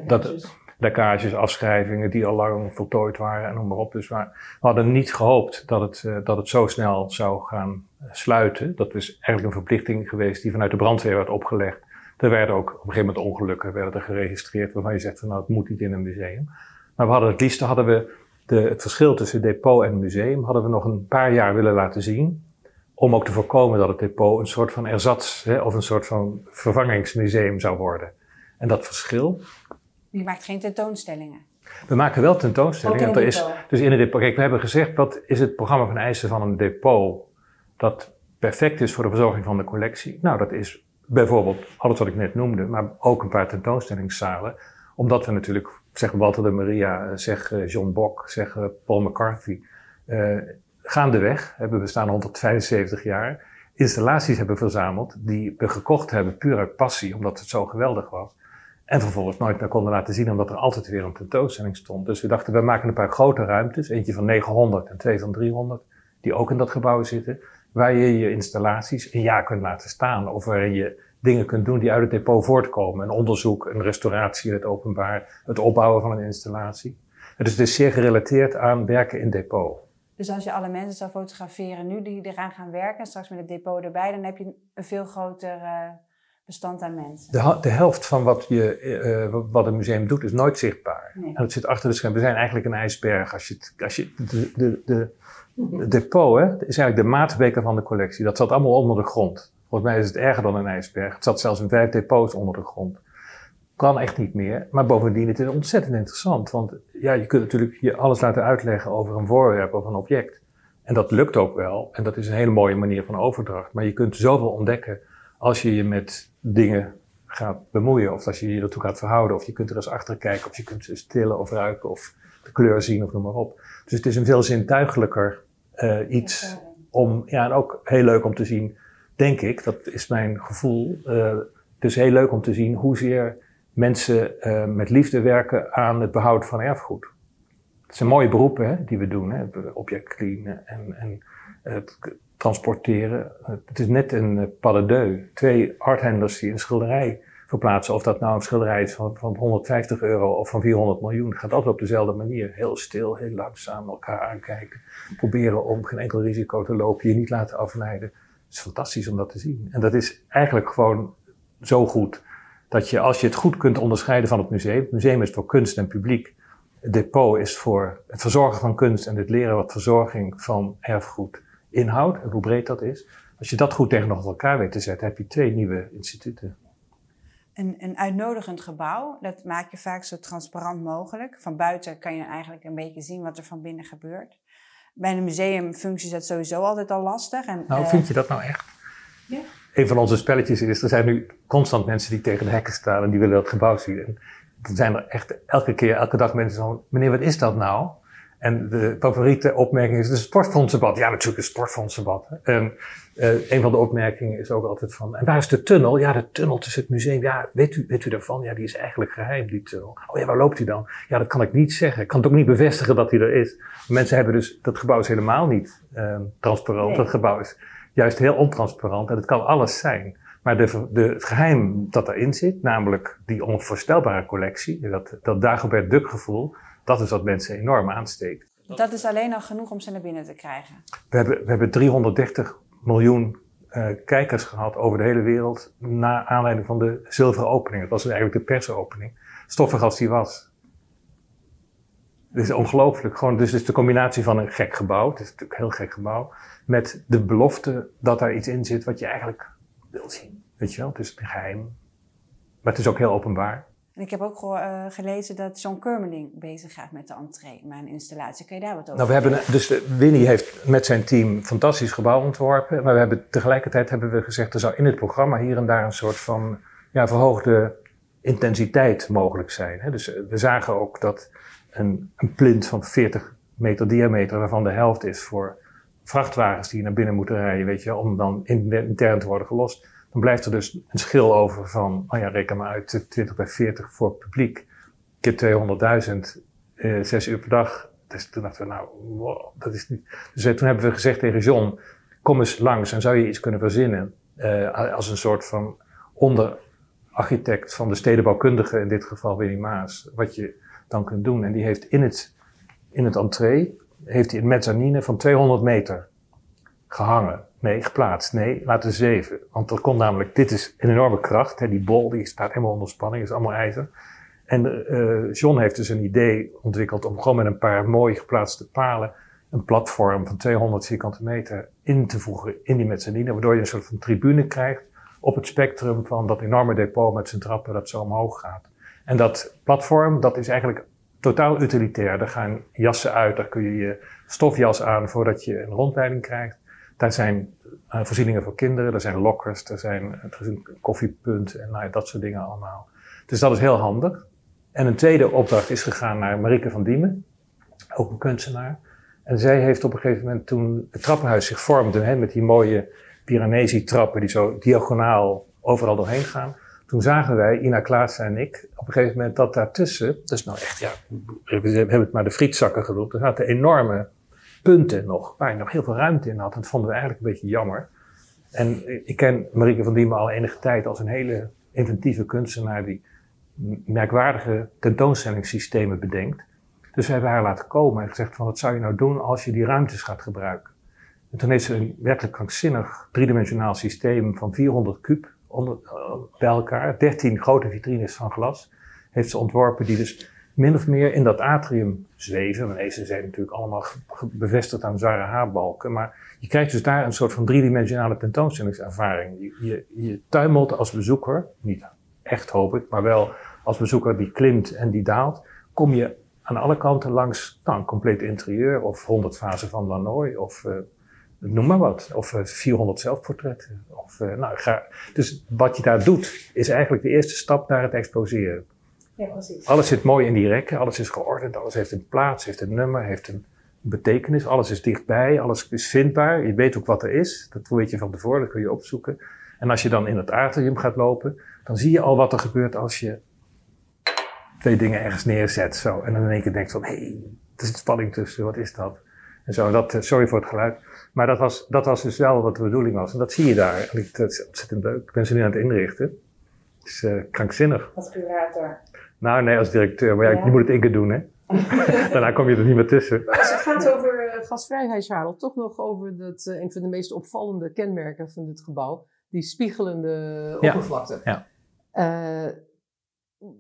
dat, lekkages, afschrijvingen die al lang voltooid waren en noem maar op. Dus we hadden niet gehoopt dat het, uh, dat het zo snel zou gaan sluiten. Dat is eigenlijk een verplichting geweest die vanuit de brandweer werd opgelegd. Er werden ook op een gegeven moment ongelukken werden er geregistreerd waarvan je zegt van nou het moet niet in een museum. Maar we hadden het liefst hadden we de, het verschil tussen depot en museum hadden we nog een paar jaar willen laten zien. Om ook te voorkomen dat het depot een soort van erzats hè, of een soort van vervangingsmuseum zou worden. En dat verschil, je maakt geen tentoonstellingen. We maken wel tentoonstellingen. Ook in is, dus in depot. Kijk, we hebben gezegd wat is het programma van eisen van een depot dat perfect is voor de verzorging van de collectie. Nou, dat is bijvoorbeeld alles wat ik net noemde, maar ook een paar tentoonstellingszalen. Omdat we natuurlijk, zeg Walter de Maria, eh, zeg eh, John Bok, zeg eh, Paul McCarthy, eh gaandeweg, hebben we staan 175 jaar, installaties hebben verzameld die we gekocht hebben puur uit passie, omdat het zo geweldig was. En vervolgens nooit meer konden laten zien, omdat er altijd weer een tentoonstelling stond. Dus we dachten, we maken een paar grote ruimtes, eentje van 900 en twee van 300, die ook in dat gebouw zitten, waar je je installaties een jaar kunt laten staan. Of waarin je dingen kunt doen die uit het depot voortkomen. Een onderzoek, een restauratie het openbaar, het opbouwen van een installatie. Het is dus zeer gerelateerd aan werken in depot. Dus als je alle mensen zou fotograferen nu die eraan gaan werken, straks met het depot erbij, dan heb je een veel groter eh, bestand aan mensen. De, de helft van wat, je, eh, wat een museum doet is nooit zichtbaar. Nee. En het zit achter de schermen. We zijn eigenlijk een ijsberg. Als je, als je de, de, de, het depot hè, is eigenlijk de maatbeker van de collectie. Dat zat allemaal onder de grond. Volgens mij is het erger dan een ijsberg. Het zat zelfs in vijf depots onder de grond. Kan echt niet meer. Maar bovendien, het is ontzettend interessant. Want ja, je kunt natuurlijk je alles laten uitleggen over een voorwerp of een object. En dat lukt ook wel. En dat is een hele mooie manier van overdracht. Maar je kunt zoveel ontdekken als je je met dingen gaat bemoeien. Of als je je ertoe gaat verhouden. Of je kunt er eens achter kijken. Of je kunt ze stillen of ruiken. Of de kleur zien of noem maar op. Dus het is een veel zintuigelijker eh, iets om, ja, en ook heel leuk om te zien, denk ik, dat is mijn gevoel. eh, het is heel leuk om te zien hoezeer mensen eh, met liefde werken aan het behoud van erfgoed. Het zijn mooie beroepen hè, die we doen, hè, object cleanen en, en het transporteren. Eh, het is net een pas de deux. Twee arthandlers die een schilderij verplaatsen. Of dat nou een schilderij is van, van 150 euro of van 400 miljoen. Gaat altijd op dezelfde manier. Heel stil, heel langzaam elkaar aankijken. Proberen om geen enkel risico te lopen. Je niet laten afleiden. Het is fantastisch om dat te zien. En dat is eigenlijk gewoon zo goed. Dat je, als je het goed kunt onderscheiden van het museum. Het museum is voor kunst en publiek. Het depot is voor het verzorgen van kunst en het leren wat verzorging van erfgoed inhoudt. En hoe breed dat is. Als je dat goed tegenover elkaar weet te zetten, heb je twee nieuwe instituten. Een, een uitnodigend gebouw, dat maak je vaak zo transparant mogelijk. Van buiten kan je eigenlijk een beetje zien wat er van binnen gebeurt. Bij een museumfunctie is dat sowieso altijd al lastig. En, Nou, eh, vind je dat nou echt? Ja. Een van onze spelletjes is, er zijn nu constant mensen die tegen de hekken staan en die willen dat gebouw zien. En er zijn er echt elke keer, elke dag mensen van, meneer, wat is dat nou? En de favoriete opmerking is, een sportfondsenbad. Ja, natuurlijk een sportfondsenbad. En eh, een van de opmerkingen is ook altijd van, en waar is de tunnel? Ja, de tunnel tussen het museum. Ja, weet u, weet u daarvan? Ja, die is eigenlijk geheim, die tunnel. Oh ja, waar loopt die dan? Ja, dat kan ik niet zeggen. Ik kan het ook niet bevestigen dat die er is. Mensen hebben dus, dat gebouw is helemaal niet eh, transparant. Nee. Dat gebouw is juist heel ontransparant en het kan alles zijn. Maar de, de, het geheim dat erin zit, namelijk die onvoorstelbare collectie, dat, dat Dagobert Duck gevoel, dat is wat mensen enorm aansteekt. dat is alleen al genoeg om ze naar binnen te krijgen. We hebben, we hebben 330 miljoen eh, kijkers gehad over de hele wereld na aanleiding van de zilveren opening. Dat was eigenlijk de persopening. Stoffig als die was. Het is ongelooflijk. Gewoon, dus het is de combinatie van een gek gebouw, het is natuurlijk een heel gek gebouw, met de belofte dat daar iets in zit wat je eigenlijk wil zien. Weet je wel, het is geheim. Maar het is ook heel openbaar. En ik heb ook eh, gelezen dat John Kermeling bezig gaat met de entree, met een installatie. Kun je daar wat over Nou, we hebben, dus Winnie heeft met zijn team een fantastisch gebouw ontworpen. Maar we hebben, tegelijkertijd hebben we gezegd, er zou in het programma hier en daar een soort van ja, verhoogde intensiteit mogelijk zijn. Hè? Dus eh, we zagen ook dat een, een plint van 40 meter diameter, waarvan de helft is voor vrachtwagens die naar binnen moeten rijden, weet je, om dan in- intern te worden gelost. Dan blijft er dus een schil over van, oh ja, reken maar uit, 20 bij 40 voor publiek. Keer 200.000, eh, zes uur per dag. Dus toen dachten we, nou, dat is niet. Dus eh, toen hebben we gezegd tegen John, kom eens langs en zou je iets kunnen verzinnen. eh, als een soort van onderarchitect van de stedenbouwkundige, in dit geval Winnie Maas, wat je dan kunt doen. En die heeft in het, in het entree, heeft hij een mezzanine van 200 meter gehangen. Nee, geplaatst. Nee, laten zeven. Want er komt namelijk, dit is een enorme kracht. Hè, die bol die staat helemaal onder spanning, is allemaal ijzer. En eh, John heeft dus een idee ontwikkeld om gewoon met een paar mooi geplaatste palen een platform van 200 vierkante meter in te voegen in die mezzanine, waardoor je een soort van tribune krijgt op het spectrum van dat enorme depot met zijn trappen dat zo omhoog gaat. En dat platform, dat is eigenlijk totaal utilitair. Daar gaan jassen uit, daar kun je je stofjas aan voordat je een rondleiding krijgt. Daar zijn uh, voorzieningen voor kinderen, er zijn lokkers, er, zijn, er is koffiepunt en nou, dat soort dingen allemaal. Dus dat is heel handig. En een tweede opdracht is gegaan naar Marike van Diemen, ook een kunstenaar. En zij heeft op een gegeven moment toen het trappenhuis zich vormde, hè, met die mooie Piranesi-trappen die zo diagonaal overal doorheen gaan. Toen zagen wij, Ina Klaassen en ik, op een gegeven moment dat daartussen, dus nou echt, ja, we hebben het maar de frietzakken genoemd, er zaten enorme punten nog, waar je nog heel veel ruimte in had. Dat vonden we eigenlijk een beetje jammer. En ik ken Marieke van Diemen al enige tijd als een hele inventieve kunstenaar die merkwaardige tentoonstellingssystemen bedenkt. Dus we hebben haar laten komen en gezegd van wat zou je nou doen als je die ruimtes gaat gebruiken. En toen heeft ze een werkelijk krankzinnig driedimensionaal systeem van 400 kub uh, bij elkaar, 13 grote vitrines van glas, heeft ze ontworpen die dus min of meer in dat atrium zweven. Want zijn natuurlijk allemaal bevestigd aan zware haarbalken. Maar je krijgt dus daar een soort van driedimensionale tentoonstellingservaring. Je, je, je tuimelt als bezoeker, niet echt hoop ik, maar wel als bezoeker die klimt en die daalt, kom je aan alle kanten langs nou, een compleet interieur of 100 fasen van Lanoy of uh, noem maar wat. Of uh, eh, 400 zelfportretten. Of, uh, nou, dus wat je daar doet, is eigenlijk de eerste stap naar het exposeren. Ja, precies. Alles zit mooi in die rekken, alles is geordend, alles heeft een plaats, heeft een nummer, heeft een betekenis, alles is dichtbij, alles is vindbaar. Je weet ook wat er is, dat weet je van tevoren, dat kun je opzoeken. En als je dan in het atrium gaat lopen, dan zie je al wat er gebeurt als je twee dingen ergens neerzet. Zo. En dan in één keer denkt van, hé, hey, er zit spanning tussen, wat is dat? En zo, dat, eh, sorry voor het geluid. Maar dat was, dat was dus wel wat de bedoeling was. En dat zie je daar. En ik, dat is ontzettend leuk. Ik ben ze nu aan het inrichten. Het is uh, krankzinnig. Als curator. Nou, nee, als directeur. Maar ja, ja. je moet het één keer doen, hè. Daarna kom je er niet meer tussen. Als het gaat over uh, gastvrijheid, Charles, toch nog over dat, uh, een van de meest opvallende kenmerken van dit gebouw. Die spiegelende oppervlakte. Ja. Uh,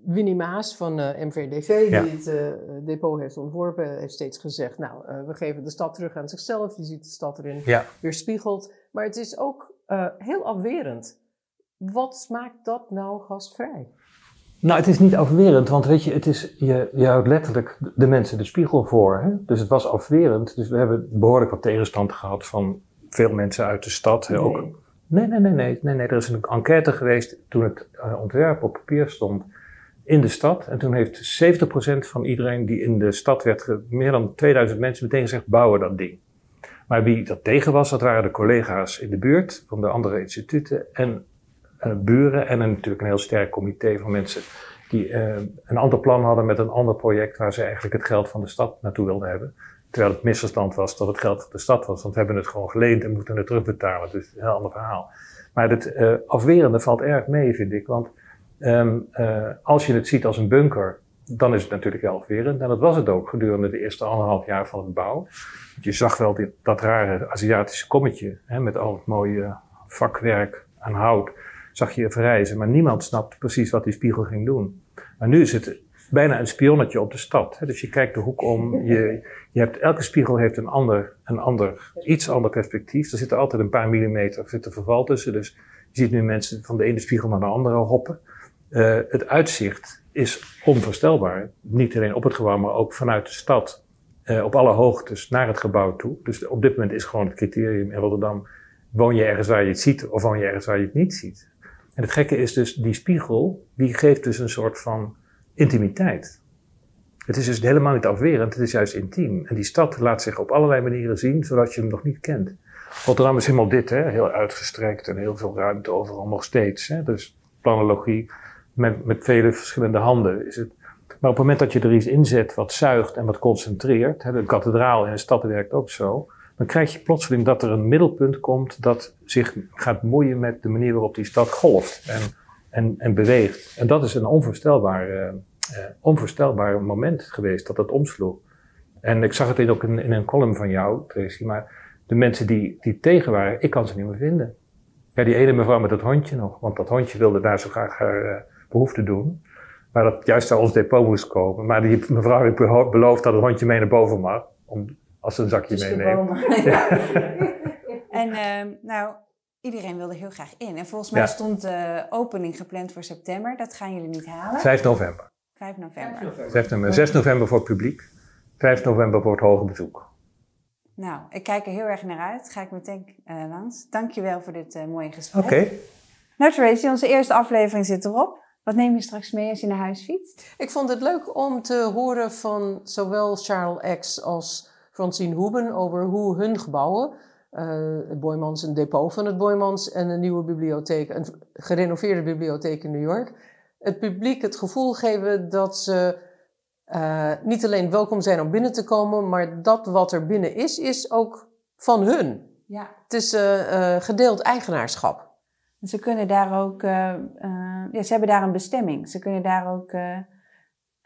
Winnie Maas van uh, MVDV, ja. die het uh, depot heeft ontworpen, heeft steeds gezegd: Nou, uh, we geven de stad terug aan zichzelf. Je ziet de stad erin ja. weerspiegeld. Maar het is ook heel afwerend. Wat maakt dat nou gastvrij? Nou, het is niet afwerend, want weet je, het is, je, je houdt letterlijk de mensen de spiegel voor. Hè? Dus het was afwerend. Dus we hebben behoorlijk wat tegenstand gehad van veel mensen uit de stad. Nee. Ook, nee, nee, nee, nee, nee, nee. Er is een enquête geweest toen het ontwerp op papier stond in de stad. En toen heeft 70% van iedereen die in de stad werd, meer dan 2000 mensen, meteen gezegd: bouwen dat ding. Maar wie dat tegen was, dat waren de collega's in de buurt van de andere instituten en buren. En natuurlijk een heel sterk comité van mensen die uh, een ander plan hadden met een ander project waar ze eigenlijk het geld van de stad naartoe wilden hebben. Terwijl het misverstand was dat het geld van de stad was, want we hebben het gewoon geleend en moeten het terugbetalen. Dus een heel ander verhaal. Maar het uh, afwerende valt erg mee, vind ik. Want uh, als je het ziet als een bunker, dan is het natuurlijk wel afwerend. En dat was het ook gedurende de eerste anderhalf jaar van het bouw. Je zag wel dit, dat rare Aziatische kommetje hè, met al het mooie vakwerk aan hout. Zag je verrijzen, maar niemand snapte precies wat die spiegel ging doen. Maar nu is het bijna een spionnetje op de stad. Dus je kijkt de hoek om. Je, je hebt, elke spiegel heeft een ander, een ander, iets ander perspectief. Er zit altijd een paar millimeter zit er verval tussen. Dus je ziet nu mensen van de ene spiegel naar de andere hoppen. Uh, het uitzicht is onvoorstelbaar. Niet alleen op het gebouw, maar ook vanuit de stad. Uh, op alle hoogtes naar het gebouw toe. Dus op dit moment is gewoon het criterium in Rotterdam: woon je ergens waar je het ziet of woon je ergens waar je het niet ziet. En het gekke is dus, die spiegel, die geeft dus een soort van intimiteit. Het is dus helemaal niet afwerend, het is juist intiem. En die stad laat zich op allerlei manieren zien, zodat je hem nog niet kent. Rotterdam is helemaal dit, hè? heel uitgestrekt en heel veel ruimte overal nog steeds. Hè? Dus planologie, met, met vele verschillende handen. Is het, maar op het moment dat je er iets inzet wat zuigt en wat concentreert, hè, de kathedraal in een stad werkt ook zo, dan krijg je plotseling dat er een middelpunt komt dat zich gaat moeien met de manier waarop die stad golft en, en, en beweegt. En dat is een onvoorstelbaar, uh, uh, onvoorstelbaar moment geweest dat dat omsloeg. En ik zag het ook in, een column van jou, Tracy, maar de mensen die, die tegen waren, ik kan ze niet meer vinden. Ja, die ene mevrouw met dat hondje nog, want dat hondje wilde daar zo graag haar, uh, behoefte doen. Maar dat juist naar ons depot moest komen. Maar die mevrouw heeft beloofd dat het hondje mee naar boven mag. Om, als ze een zakje meeneemt. Ja. en uh, nou, iedereen wilde heel graag in. En volgens mij Ja. stond de opening gepland voor september. Dat gaan jullie niet halen. 5 november. 5 november. 5 november. 6 november voor het publiek. 5 november voor het hoge bezoek. Nou, ik kijk er heel erg naar uit. Ga ik meteen uh, langs. Dankjewel voor dit uh, mooie gesprek. Oké. Okay. Nou Tracy, onze eerste aflevering zit erop. Wat neem je straks mee als je naar huis fietst? Ik vond het leuk om te horen van zowel Charles X als Francine Hoeben over hoe hun gebouwen, uh, het Boymans, een depot van het Boymans en een nieuwe bibliotheek, een gerenoveerde bibliotheek in New York, het publiek het gevoel geven dat ze uh, niet alleen welkom zijn om binnen te komen, maar dat wat er binnen is, is ook van hun. Ja. Het is uh, gedeeld eigenaarschap. Ze kunnen daar ook, ja, ze hebben daar een bestemming. Ze kunnen daar ook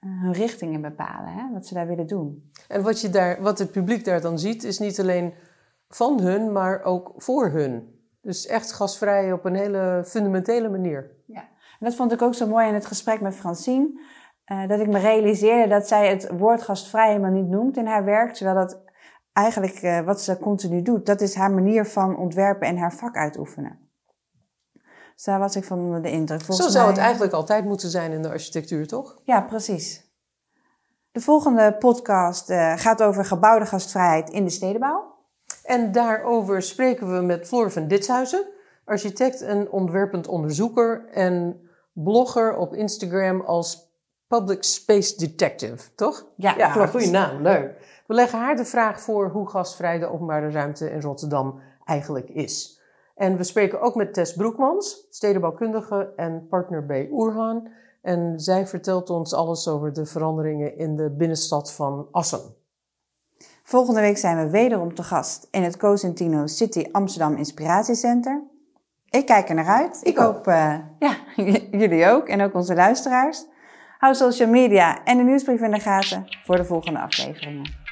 hun richting in bepalen, hè? wat ze daar willen doen. En wat, je daar, wat het publiek daar dan ziet, is niet alleen van hun, maar ook voor hun. Dus echt gastvrij op een hele fundamentele manier. Ja, en dat vond ik ook zo mooi in het gesprek met Francine. Uh, dat ik me realiseerde dat zij het woord gastvrij helemaal niet noemt in haar werk. Terwijl dat eigenlijk uh, wat ze continu doet. Dat is haar manier van ontwerpen en haar vak uitoefenen. Dus daar was ik van de indruk. Volgens Zo zou mij... het eigenlijk altijd moeten zijn in de architectuur, toch? Ja, precies. De volgende podcast uh, gaat over gebouwde gastvrijheid in de stedenbouw. En daarover spreken we met Floor van Ditshuizen, architect en ontwerpend onderzoeker en blogger op Instagram als Public Space Detective, toch? Ja, ja klopt. Goeie naam, leuk. We leggen haar de vraag voor hoe gastvrij de openbare ruimte in Rotterdam eigenlijk is. En we spreken ook met Tess Broekmans, stedenbouwkundige en partner bij Oerhaan. En zij vertelt ons alles over de veranderingen in de binnenstad van Assen. Volgende week zijn we wederom te gast in het Cosentino City Amsterdam Inspiratiecenter. Ik kijk er naar uit. Ik, Ik hoop, uh, ja, jullie ook en ook onze luisteraars. Hou social media en de nieuwsbrief in de gaten voor de volgende afleveringen.